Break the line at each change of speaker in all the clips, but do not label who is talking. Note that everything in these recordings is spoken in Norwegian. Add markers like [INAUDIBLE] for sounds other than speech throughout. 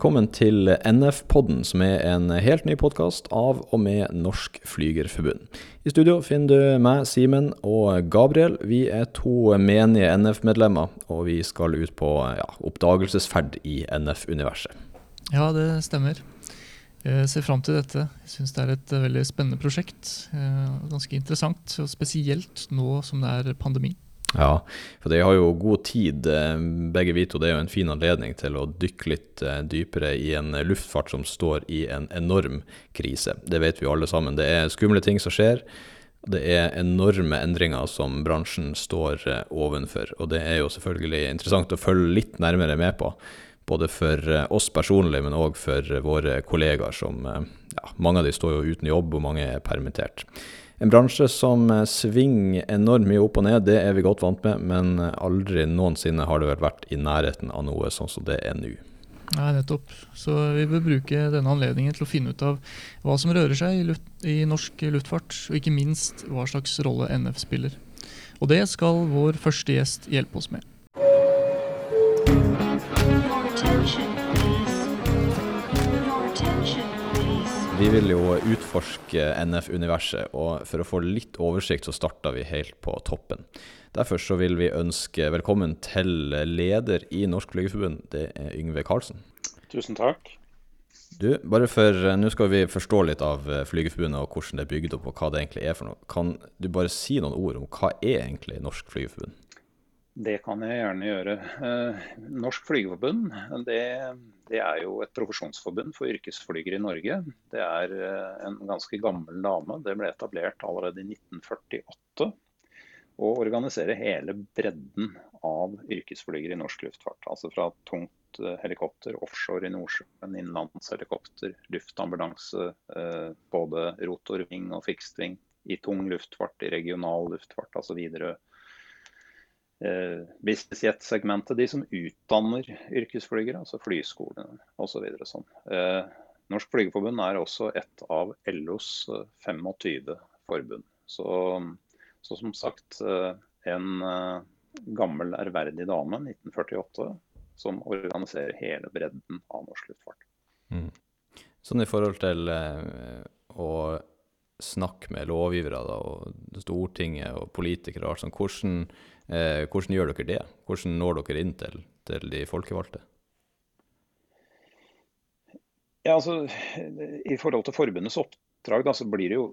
Velkommen til NF-podden, som er en helt ny podkast av og med Norsk Flygerforbund. I studio finner du meg, Simen og Gabriel. Vi er to menige NF-medlemmer, og vi skal ut på ja, oppdagelsesferd i NF-universet.
Ja, det stemmer. Jeg ser fram til dette. Jeg syns det er et veldig spennende prosjekt. Eh, ganske interessant, og spesielt nå som det er pandemi.
Ja, for de har jo god tid, eh, begge vi to. Det er jo en fin anledning til å dykke litt eh, dypere i en luftfart som står i en enorm krise. Det vet vi jo alle sammen. Det er skumle ting som skjer. Det er enorme endringer som bransjen står eh, ovenfor. Og det er jo selvfølgelig interessant å følge litt nærmere med på. Både for oss personlig, men òg for våre kollegaer som ja, Mange av de står jo uten jobb, og mange er permittert. En bransje som eh, svinger enormt mye opp og ned, det er vi godt vant med, men eh, aldri noensinne har det vel vært i nærheten av noe sånn som det er nå.
Nei, nettopp. Så vi bør bruke denne anledningen til å finne ut av hva som rører seg i, luft, i norsk luftfart, og ikke minst hva slags rolle NF spiller. Og det skal vår første gjest hjelpe oss med.
Vi vil jo utforske NF-universet, og for å få litt oversikt så starta vi helt på toppen. Derfor så vil vi ønske velkommen til leder i Norsk Flygerforbund, det er Yngve Karlsen.
Tusen takk.
Du, bare for Nå skal vi forstå litt av Flygerforbundet og hvordan det er bygd opp og hva det egentlig er for noe. Kan du bare si noen ord om hva er egentlig Norsk Flygerforbund?
Det kan jeg gjerne gjøre. Eh, Norsk Flygerforbund det, det, er jo et profesjonsforbund for yrkesflygere i Norge. Det er eh, en ganske gammel dame. Det ble etablert allerede i 1948. Og organiserer hele bredden av yrkesflygere i norsk luftfart. Altså fra tungt eh, helikopter offshore i Nordsjøen, innenlandshelikopter, luftambulanse, både rotorving og fikstving, i tung luftfart, i regional luftfart, altså Widerøe eh, business jet-segmentet, de som utdanner yrkesflygere, altså flyskolene osv. Så sånn. eh, Norsk Flygerforbund er også et av LOs 25 eh, forbund. Så, så som sagt eh, en eh, gammel, ærverdig dame, 1948, som organiserer hele bredden av norsk luftfart. Mm.
Sånn i forhold til eh, å snakke med lovgivere da, og Stortinget og politikere, og alt sånt, hvordan Eh, hvordan gjør dere det? Hvordan når dere inn til, til de folkevalgte?
Ja, altså, I forhold til forbundets oppdrag da, så blir det jo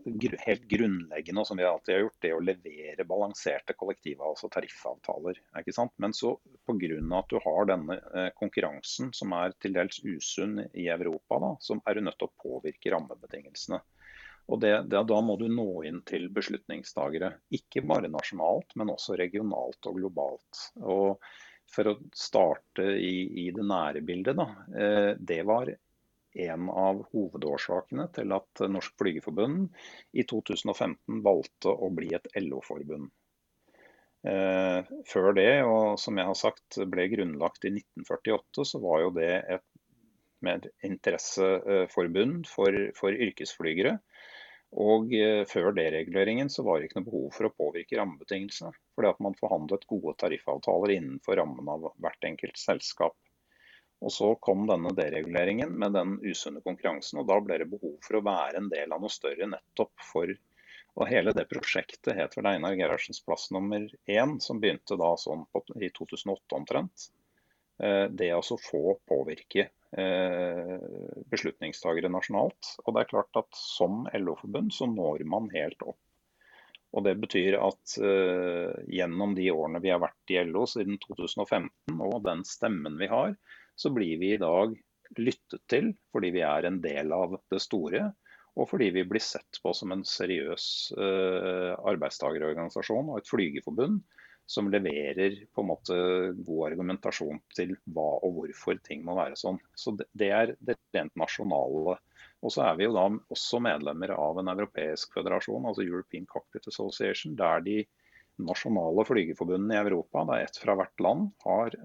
helt grunnleggende som vi alltid har gjort, det å levere balanserte kollektiver, altså tariffavtaler. ikke sant? Men så pga. at du har denne eh, konkurransen som er til dels usunn i Europa, da, så er du nødt til å påvirke rammebetingelsene. Og det, det, Da må du nå inn til beslutningstagere. Ikke bare nasjonalt, men også regionalt og globalt. Og For å starte i, i det nære bildet. Da, eh, det var en av hovedårsakene til at Norsk Flygerforbund i 2015 valgte å bli et LO-forbund. Eh, før det, og som jeg har sagt ble grunnlagt i 1948, så var jo det et med interesseforbund for, for yrkesflygere. Og eh, Før dereguleringen så var det ikke noe behov for å påvirke rammebetingelsene. Fordi at man forhandlet gode tariffavtaler innenfor rammen av hvert enkelt selskap. Og Så kom denne dereguleringen med den usunne konkurransen. og Da ble det behov for å være en del av noe større nettopp for og Hele det prosjektet het vel Einar Gerhardsens plass nummer én, som begynte da sånn på, i 2008 omtrent. Eh, det å få påvirke beslutningstagere nasjonalt. Og det er klart at Som LO-forbund så når man helt opp. Og Det betyr at uh, gjennom de årene vi har vært i LO siden 2015, og den stemmen vi har, så blir vi i dag lyttet til fordi vi er en del av det store. Og fordi vi blir sett på som en seriøs uh, arbeidstagerorganisasjon og et flygerforbund som leverer på en måte god argumentasjon til hva og hvorfor ting må være sånn. Så Det er det rent nasjonale. Og så er vi jo da også medlemmer av en europeisk føderasjon, altså European Cockpit Association, der de nasjonale flygerforbundene i Europa, det er ett fra hvert land, har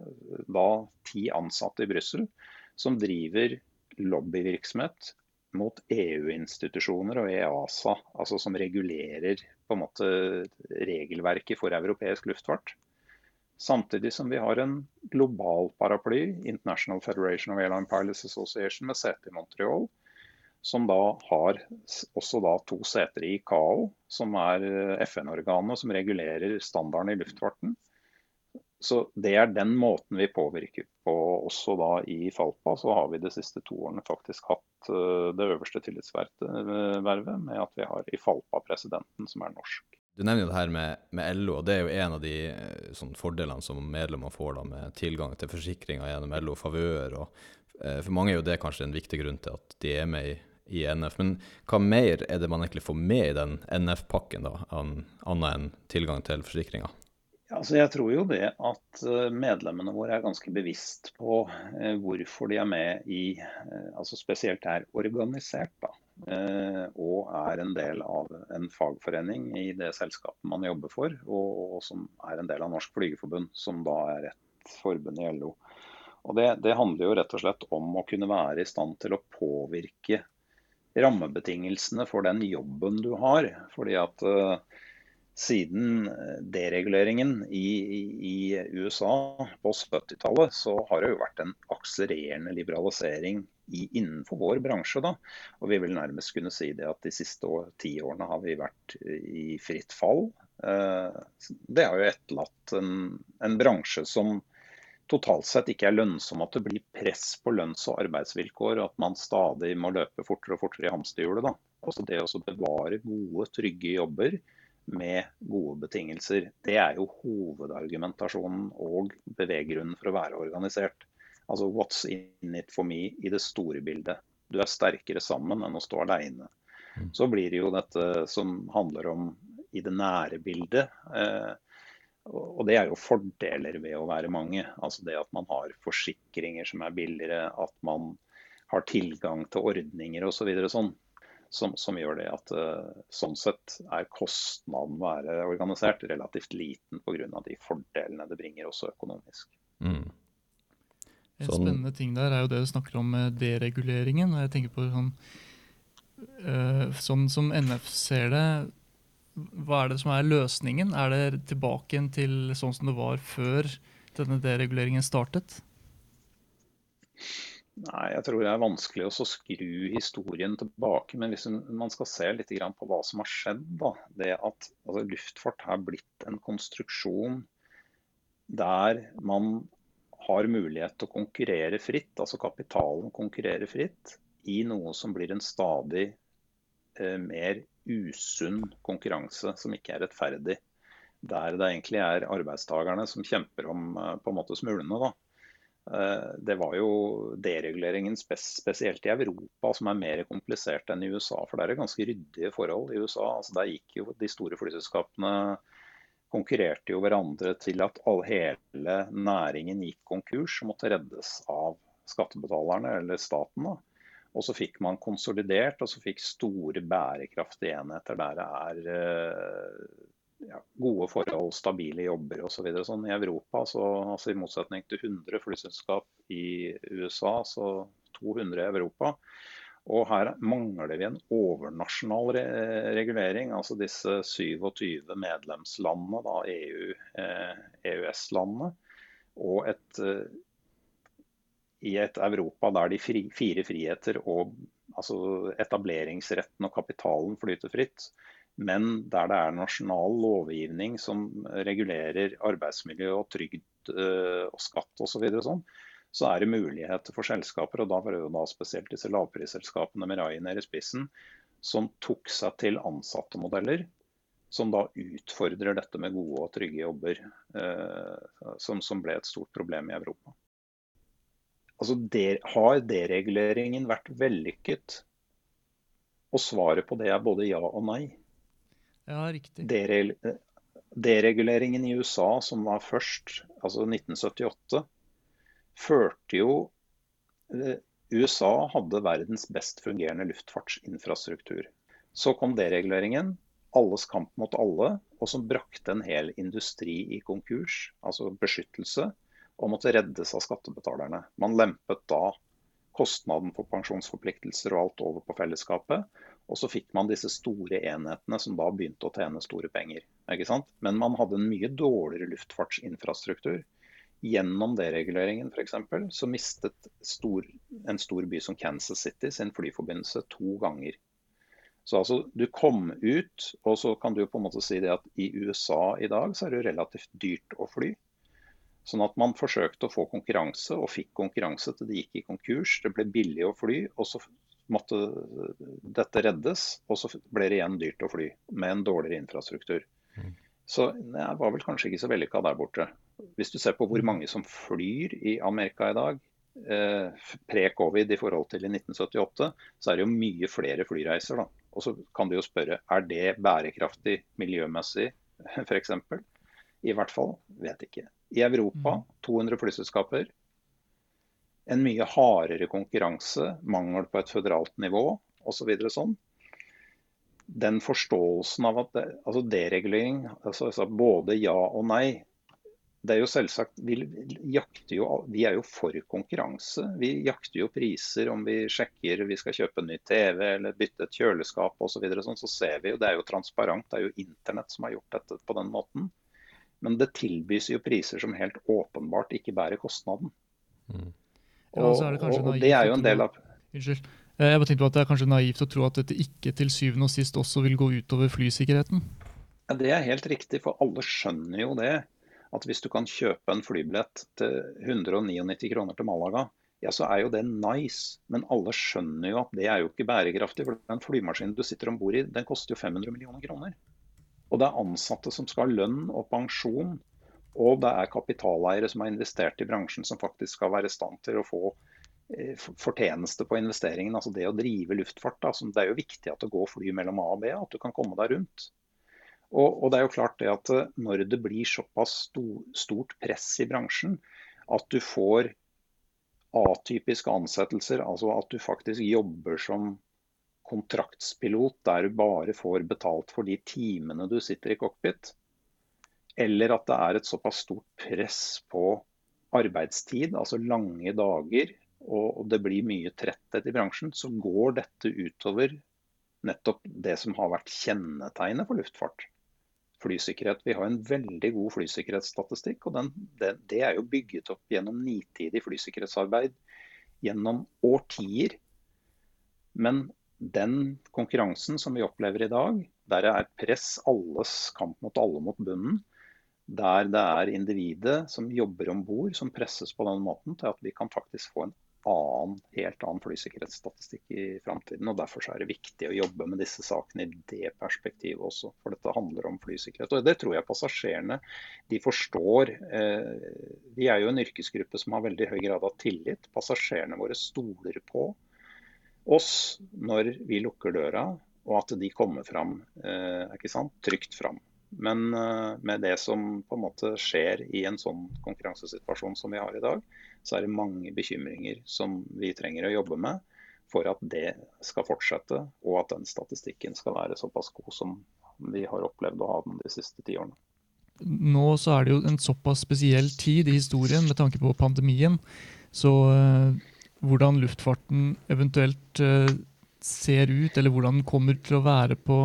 da ti ansatte i Brussel som driver lobbyvirksomhet mot EU-institusjoner og EASA, altså som regulerer på en måte regelverket for europeisk luftfart. Samtidig som vi har en global paraply, International Federation of Airline Pilots Association, med sete i Montreal, som da har også da to seter i ICAO, som er eh, FN-organet som regulerer standarden i luftfarten. Så Det er den måten vi påvirker på også da i Falpa. Så har vi de siste to årene faktisk hatt eh, det øverste tillitsvervet med at vi har i Falpa presidenten som er norsk.
Du nevner jo det her med, med, LO, og det er jo en av de eh, sånn, fordelene som medlemmer får da, med tilgang til forsikringer gjennom LO favør. Og, eh, for mange er jo det kanskje en viktig grunn til at de er med i, i NF. Men hva mer er det man egentlig får med i den NF-pakken, da, annet enn tilgang til forsikringer?
Altså jeg tror jo det at eh, medlemmene våre er ganske bevisst på eh, hvorfor de er med i altså Spesielt er organisert. da. Eh, og er en del av en fagforening i det selskapet man jobber for, og, og som er en del av Norsk Flygerforbund, som da er et forbund i LO. Og det, det, handler jo rett og slett om å kunne være i stand til å påvirke rammebetingelsene for den jobben du har. Fordi at uh, siden dereguleringen i, i, i USA på 70-tallet, så har det jo vært en akselererende liberalisering i, innenfor vår bransje. Da. Og vi vil nærmest kunne si det at de siste ti årene har vi vært i fritt fall. Eh, det har jo etterlatt en, en bransje som totalt sett ikke er lønnsom, at det blir press på lønns- og arbeidsvilkår, og at man stadig må løpe fortere og fortere i hamsterhjulet. Da. Altså det å bevare gode, trygge jobber med gode betingelser, det er jo hovedargumentasjonen og beveggrunnen for å være organisert. Altså what's in it for me i det store bildet. Du er sterkere sammen enn å stå alene. Mm. Så blir det jo dette som handler om i det nære bildet. Eh, og det er jo fordeler ved å være mange. Altså det at man har forsikringer som er billigere, at man har tilgang til ordninger osv. Så sånn. Som, som, gjør det at uh, sånn sett er kostnaden ved å være organisert relativt liten pga. de fordelene det bringer også økonomisk. Mm.
En sånn. spennende ting der er jo det du snakker om med dereguleringen. og jeg tenker på sånn, uh, sånn som NF ser det, hva er det som er løsningen? Er det tilbake til sånn som det var før denne dereguleringen startet?
Nei, jeg tror det er vanskelig å skru historien tilbake. Men hvis man skal se litt på hva som har skjedd, da, det at altså, luftfart har blitt en konstruksjon der man har mulighet til å konkurrere fritt, altså kapitalen konkurrerer fritt, i noe som blir en stadig eh, mer usunn konkurranse som ikke er rettferdig. Der det egentlig er arbeidstakerne som kjemper om eh, på en måte smulene. da. Eh, det var jo dereguleringen spesielt i Europa som er mer komplisert enn i USA. For det er ganske ryddige forhold i USA. Altså, der gikk jo de store flyselskapene konkurrerte jo hverandre til at all, hele næringen gikk konkurs og måtte reddes av skattebetalerne eller staten. da. Og så fikk man konsolidert, og så fikk store bærekraftige enheter der det er eh, ja, gode forhold, stabile jobber osv. Så sånn I Europa, så, altså i motsetning til 100 flyselskap i USA, så 200 i Europa. Og her mangler vi en overnasjonal re regulering. Altså disse 27 medlemslandene, da EU, eh, EØS-landene. Og et, eh, i et Europa der de fri, fire friheter og altså etableringsretten og kapitalen flyter fritt, men der det er nasjonal lovgivning som regulerer arbeidsmiljø og trygd eh, og skatt osv. Så sånn, så er det muligheter for selskaper, og da var det jo da spesielt disse lavprisselskapene med Ryanair i spissen, som tok seg til ansattemodeller som da utfordrer dette med gode og trygge jobber, eh, som, som, ble et stort problem i Europa. Altså, der, Har dereguleringen vært vellykket? Og svaret på det er både ja og nei.
Ja, riktig.
Dereg dereguleringen i USA, som var først, altså 1978, førte jo eh, USA hadde verdens best fungerende luftfartsinfrastruktur. Så kom dereguleringen, alles kamp mot alle, og som brakte en hel industri i konkurs, altså beskyttelse, og måtte reddes av skattebetalerne. Man lempet da kostnaden for pensjonsforpliktelser og alt over på fellesskapet, Og så fikk man disse store enhetene som da begynte å tjene store penger. ikke sant? Men man hadde en mye dårligere luftfartsinfrastruktur. Gjennom dereguleringen f.eks. så mistet stor, en stor by som Kansas City sin flyforbindelse to ganger. Så altså, du kom ut, og så kan du på en måte si det at i USA i dag så er det relativt dyrt å fly. Sånn at man forsøkte å få konkurranse, og fikk konkurranse til det gikk i konkurs. Det ble billig å fly, og så måtte dette reddes. Og så ble det igjen dyrt å fly, med en dårligere infrastruktur. Mm. Så det var vel kanskje ikke så vellykka der borte. Hvis du ser på hvor mange som flyr i Amerika i dag, eh, pre-covid i forhold til i 1978, så er det jo mye flere flyreiser. da. Og så kan du jo spørre er det bærekraftig miljømessig [LAUGHS] f.eks. I hvert fall, vet ikke. I Europa 200 mm. flyselskaper. En mye hardere konkurranse, mangel på et føderalt nivå osv. Så sånn. Den forståelsen av at det, altså deregulering, altså, altså både ja og nei, det er jo selvsagt, vi, jo, vi, er jo for konkurranse. Vi jakter jo priser om vi sjekker vi skal kjøpe en ny TV eller bytte et kjøleskap osv. Så, sånn, så ser vi jo, Det er jo transparent. Det er jo internett som har gjort dette på den måten. Men det tilbys jo priser som helt åpenbart ikke bærer kostnaden.
Mm. Ja, er det og, og, det er jo en del av Unnskyld. Eh, jeg bare tenkte på at Det er kanskje naivt å tro at dette ikke til syvende og sist også vil gå utover flysikkerheten?
Ja, Det er helt riktig, for alle skjønner jo det. At hvis du kan kjøpe en flybillett til 199 kroner til Malaga, ja, så er jo det nice. Men alle skjønner jo at det er jo ikke bærekraftig. For den flymaskinen du sitter om bord i, den koster jo 500 millioner kroner. Og det er ansatte som skal ha lønn og pensjon. Og det er kapitaleiere som har investert i bransjen som faktisk skal være i stand til å få eh, fortjeneste på investeringen. Altså det å drive luftfart. Da. Det er jo viktig at det går fly mellom A og B, at du kan komme deg rundt. Og, og det er jo klart det at eh, når det blir såpass stort press i bransjen at du får atypiske ansettelser, altså at du faktisk jobber som kontraktspilot der du bare får betalt for de timene du sitter i cockpit, eller at det er et såpass stort press på arbeidstid, altså lange dager, og det blir mye tretthet i bransjen, så går dette utover nettopp det som har vært kjennetegnet for luftfart. Flysikkerhet. Vi har en veldig god flysikkerhetsstatistikk, og den, det, det er jo bygget opp gjennom nitidig flysikkerhetsarbeid gjennom årtier. Men den konkurransen som vi opplever i dag, der det er press, alles kamp mot alle mot bunnen, der det er individet som jobber om bord, som presses på den måten til at vi kan faktisk få en annen, helt annen flysikkerhetsstatistikk i framtiden. Og derfor er det viktig å jobbe med disse sakene i det perspektivet også. For dette handler om flysikkerhet. Og det tror jeg passasjerene de forstår. Eh, vi er jo en yrkesgruppe som har veldig høy grad av tillit. Passasjerene våre stoler på oss når vi lukker døra, og at de kommer fram eh, trygt fram. Men eh, med det som på en måte skjer i en sånn konkurransesituasjon som vi har i dag, så er det mange bekymringer som vi trenger å jobbe med for at det skal fortsette, og at den statistikken skal være såpass god som vi har opplevd å ha den de siste ti årene.
Nå så er det jo en såpass spesiell tid i historien med tanke på pandemien. Så eh, hvordan luftfarten eventuelt uh, ser ut, eller hvordan den kommer til å være på,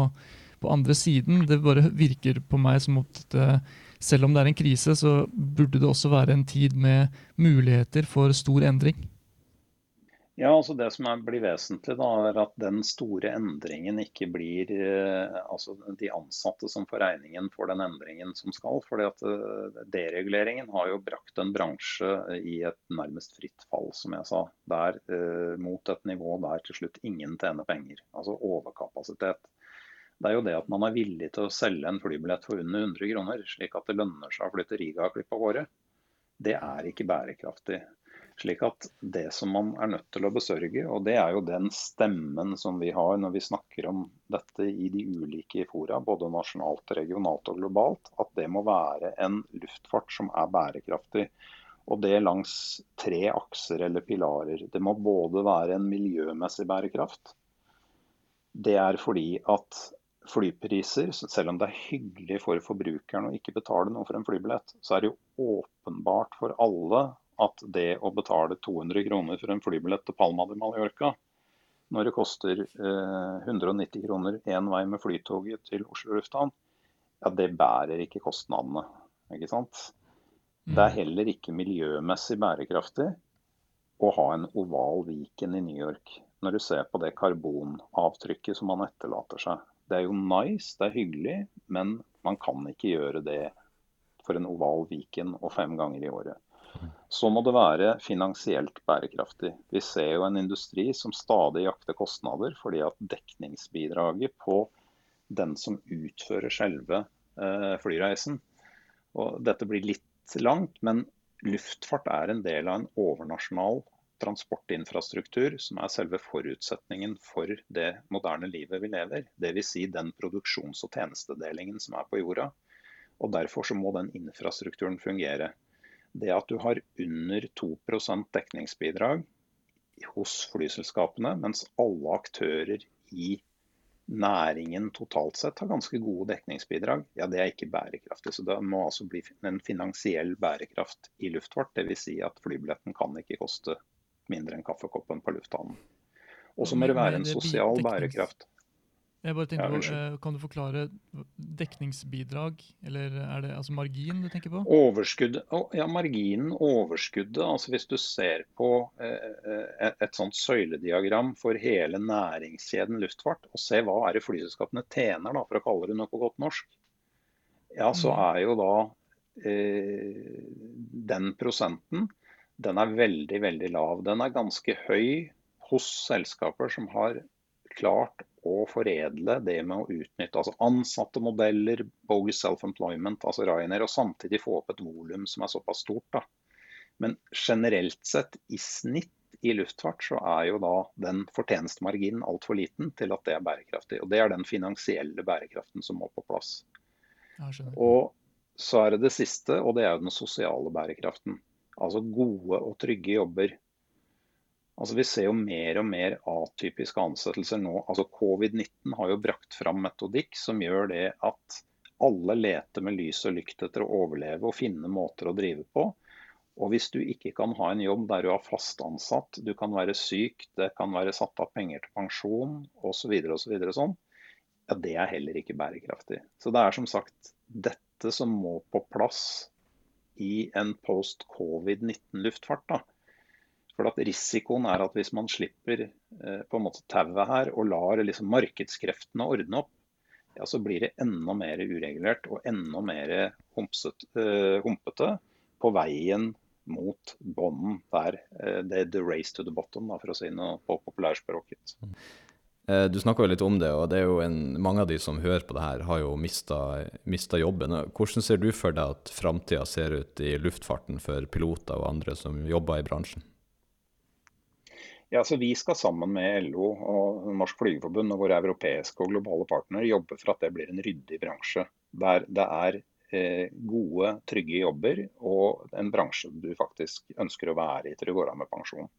på, andre siden. Det bare virker på meg som at det, selv om det er en krise, så burde det også være en tid med muligheter for stor endring.
Ja, altså Det som er, blir vesentlig, da, er at den store endringen ikke blir eh, altså de ansatte som får regningen for den endringen som skal. fordi at eh, Dereguleringen har jo brakt en bransje i et nærmest fritt fall, som jeg sa. Der, eh, mot et nivå der til slutt ingen tjener penger. Altså overkapasitet. Det er jo det at man er villig til å selge en flybillett for under 100 kroner, slik at det lønner seg å flytte til Riga og klippe av gårde. Det er ikke bærekraftig. Slik at det som man er nødt til å besørge, og det er jo den stemmen som vi har når vi snakker om dette i de ulike fora, både nasjonalt, regionalt og globalt, at det må være en luftfart som er bærekraftig. Og det langs tre akser eller pilarer. Det må både være en miljømessig bærekraft. Det er fordi at flypriser, selv om det er hyggelig for forbrukeren å ikke betale noe for en flybillett, så er det jo åpenbart for alle at det å betale 200 kroner for en flybillett til Palma de Mallorca, når det koster eh, 190 kroner én vei med flytoget til Oslo lufthavn, ja, det bærer ikke kostnadene. ikke sant? Det er heller ikke miljømessig bærekraftig å ha en oval Viken i New York, når du ser på det karbonavtrykket som man etterlater seg. Det er jo nice, det er hyggelig, men man kan ikke gjøre det for en oval Viken og fem ganger i året. Så må det være finansielt bærekraftig. Vi ser jo en industri som stadig jakter kostnader, fordi at dekningsbidraget på den som utfører selve eh, flyreisen og Dette blir litt langt, men luftfart er en del av en overnasjonal transportinfrastruktur som er selve forutsetningen for det moderne livet vi lever. Dvs. Si den produksjons- og tjenestedelingen som er på jorda. Og Derfor så må den infrastrukturen fungere det at du har under 2% dekningsbidrag hos flyselskapene, mens alle aktører i næringen totalt sett har ganske gode dekningsbidrag, ja det er ikke bærekraftig. Så det må altså bli en finansiell bærekraft i luftfart. Dvs. Si at flybilletten kan ikke koste mindre enn kaffekoppen på lufthavnen. Og så må det være en sosial bærekraft.
Jeg bare tenker ja, på, eh, Kan du forklare dekningsbidrag, eller er det altså margin du tenker på?
Overskudd, ja, marginen, overskuddet. altså Hvis du ser på eh, eh, et, sånt søylediagram for hele næringskjeden luftfart, og ser hva er det flyselskapene tjener, da, for å kalle det noe på godt norsk, ja, så mm. er jo da eh, den prosenten den er veldig, veldig lav. Den er ganske høy hos selskaper som har klart å foredle det med å utnytte altså ansatte modeller, bogus self-employment, altså Ryanair, og samtidig få opp et volum som er såpass stort. Da. Men generelt sett, i snitt i luftfart, så er jo da den fortjenestemarginen altfor liten til at det er bærekraftig. Og Det er den finansielle bærekraften som må på plass. Og så er det det siste, og det er jo den sosiale bærekraften. Altså gode og trygge jobber Altså Vi ser jo mer og mer atypiske ansettelser nå. Altså Covid-19 har jo brakt fram metodikk som gjør det at alle leter med lys og lykt etter å overleve og finne måter å drive på. Og hvis du ikke kan ha en jobb der du er fast ansatt, du kan være syk, det kan være satt av penger til pensjon osv., så, så, sånn, ja, det er heller ikke bærekraftig. Så det er som sagt dette som må på plass i en post covid-19-luftfart. da for at Risikoen er at hvis man slipper eh, på en måte tauet her og lar liksom markedskreftene ordne opp, ja, så blir det enda mer uregulert og enda mer humpset, uh, humpete på veien mot bånden der. Uh, det er the race to the bottom, da, for å si noe på populærspråket.
Du snakka litt om det, og det er jo en, mange av de som hører på det her, har jo mista jobben. Hvordan ser du for deg at framtida ser ut i luftfarten for piloter og andre som jobber i bransjen?
Ja, så Vi skal sammen med LO og Norsk Flygerforbund og våre europeiske og globale partnere jobbe for at det blir en ryddig bransje. Der det er eh, gode, trygge jobber og en bransje du faktisk ønsker å være i til du går av med pensjon.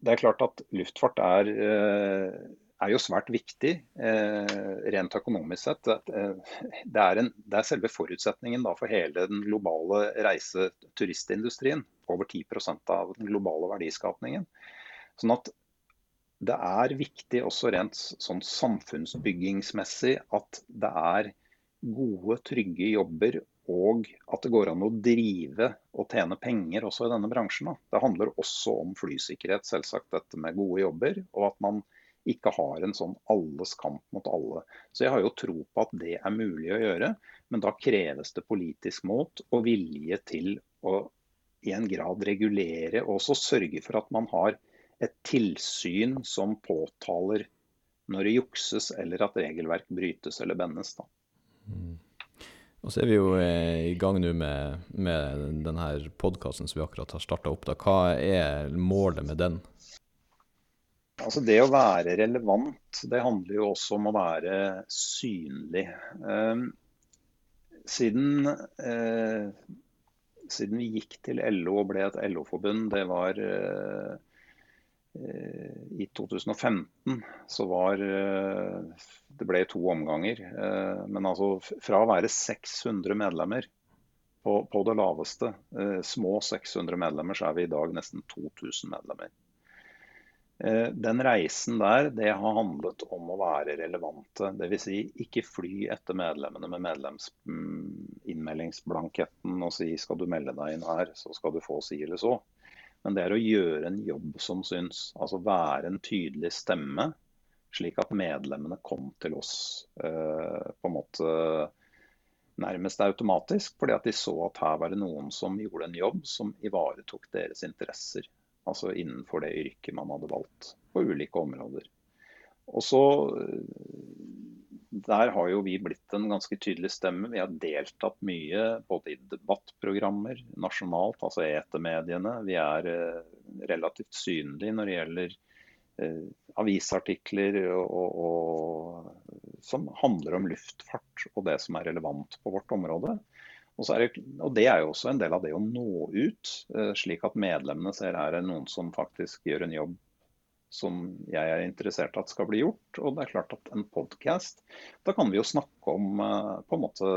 Det er klart at luftfart er eh, er jo svært viktig eh, rent økonomisk sett. Eh, det er, en, det er selve forutsetningen for hele den globale reise-turistindustrien. Over 10% av den globale verdiskapningen. Sånn at det er viktig også rent sånn samfunnsbyggingsmessig at det er gode, trygge jobber og at det går an å drive og tjene penger også i denne bransjen. Da. Det handler også om flysikkerhet, selvsagt dette med gode jobber. og at man ikke har en sånn alles kamp mot alle. Så jeg har jo tro på at det er mulig å gjøre, men da kreves det politisk mot og vilje til å i en grad regulere og også sørge for at man har et tilsyn som påtaler når det jukses eller at regelverk brytes eller bendes. Da.
Og så er vi jo eh, i gang nå med, med denne podkasten som vi akkurat har starta opp. Da. Hva er målet med den?
Altså Det å være relevant, det handler jo også om å være synlig. Eh, siden, eh, siden, vi gikk til LO og ble et LO-forbund, det var eh, i 2015, så var eh, Det ble to omganger. Eh, men altså fra å være 600 medlemmer på, på det laveste, eh, små 600 medlemmer, så er vi i dag nesten 2000 medlemmer. Eh, den reisen der, det har handlet om å være relevante. Dvs. Si, ikke fly etter medlemmene med medlemsinnmeldingsblanketten mm, og si skal du melde deg inn her, så skal du få si eller så. Men det er å gjøre en jobb som syns. Altså være en tydelig stemme, slik at medlemmene kom til oss eh, på en måte nærmest automatisk. Fordi at de så at her var det noen som gjorde en jobb som ivaretok deres interesser altså innenfor det yrket man hadde valgt, på ulike områder. Og så Der har jo vi blitt en ganske tydelig stemme. Vi har deltatt mye både i debattprogrammer nasjonalt, altså etermediene. Vi er eh, relativt synlige når det gjelder eh, avisartikler og, og, og, som handler om luftfart og det som er relevant på vårt område. Og, det, og, Det er jo også en del av det å nå ut, eh, slik at medlemmene ser her er noen som faktisk gjør en jobb som jeg er interessert i at skal bli gjort. Og det er klart at en podkast, da kan vi jo snakke om eh, på en måte,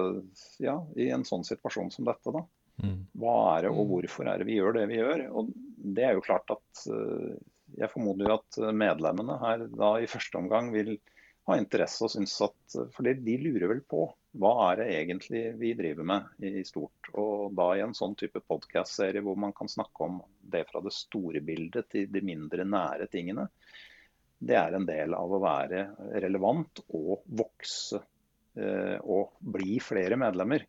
ja, i en sånn situasjon som dette, da. Mm. Hva er det, og mm. hvorfor er det vi gjør det vi gjør? Og det er jo klart at eh, jeg formoder jo at medlemmene her da i første omgang vil ha interesse og synes at For de lurer vel på hva er det egentlig vi driver med i stort. Og da i en sånn type podkast-serie hvor man kan snakke om det fra det store bildet til de mindre nære tingene, det er en del av å være relevant og vokse eh, og bli flere medlemmer.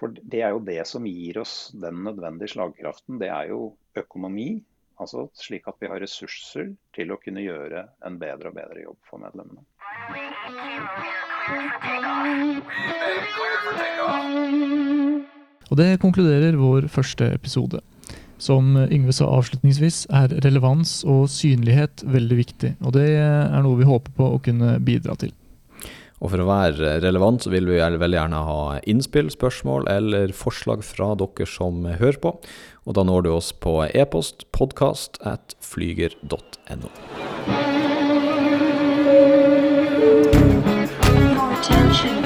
For det er jo det som gir oss den nødvendige slagkraften. Det er jo økonomi, altså slik at vi har ressurser til å kunne gjøre en bedre og bedre jobb for medlemmene.
Og det konkluderer vår første episode. Som Yngve sa avslutningsvis, er relevans og synlighet veldig viktig. Og det er noe vi håper på å kunne bidra til.
Og for å være relevant, så vil vi veldig gjerne ha innspill, spørsmål eller forslag fra dere som hører på. Og da når du oss på e-post podkast at flyger.no. Attention.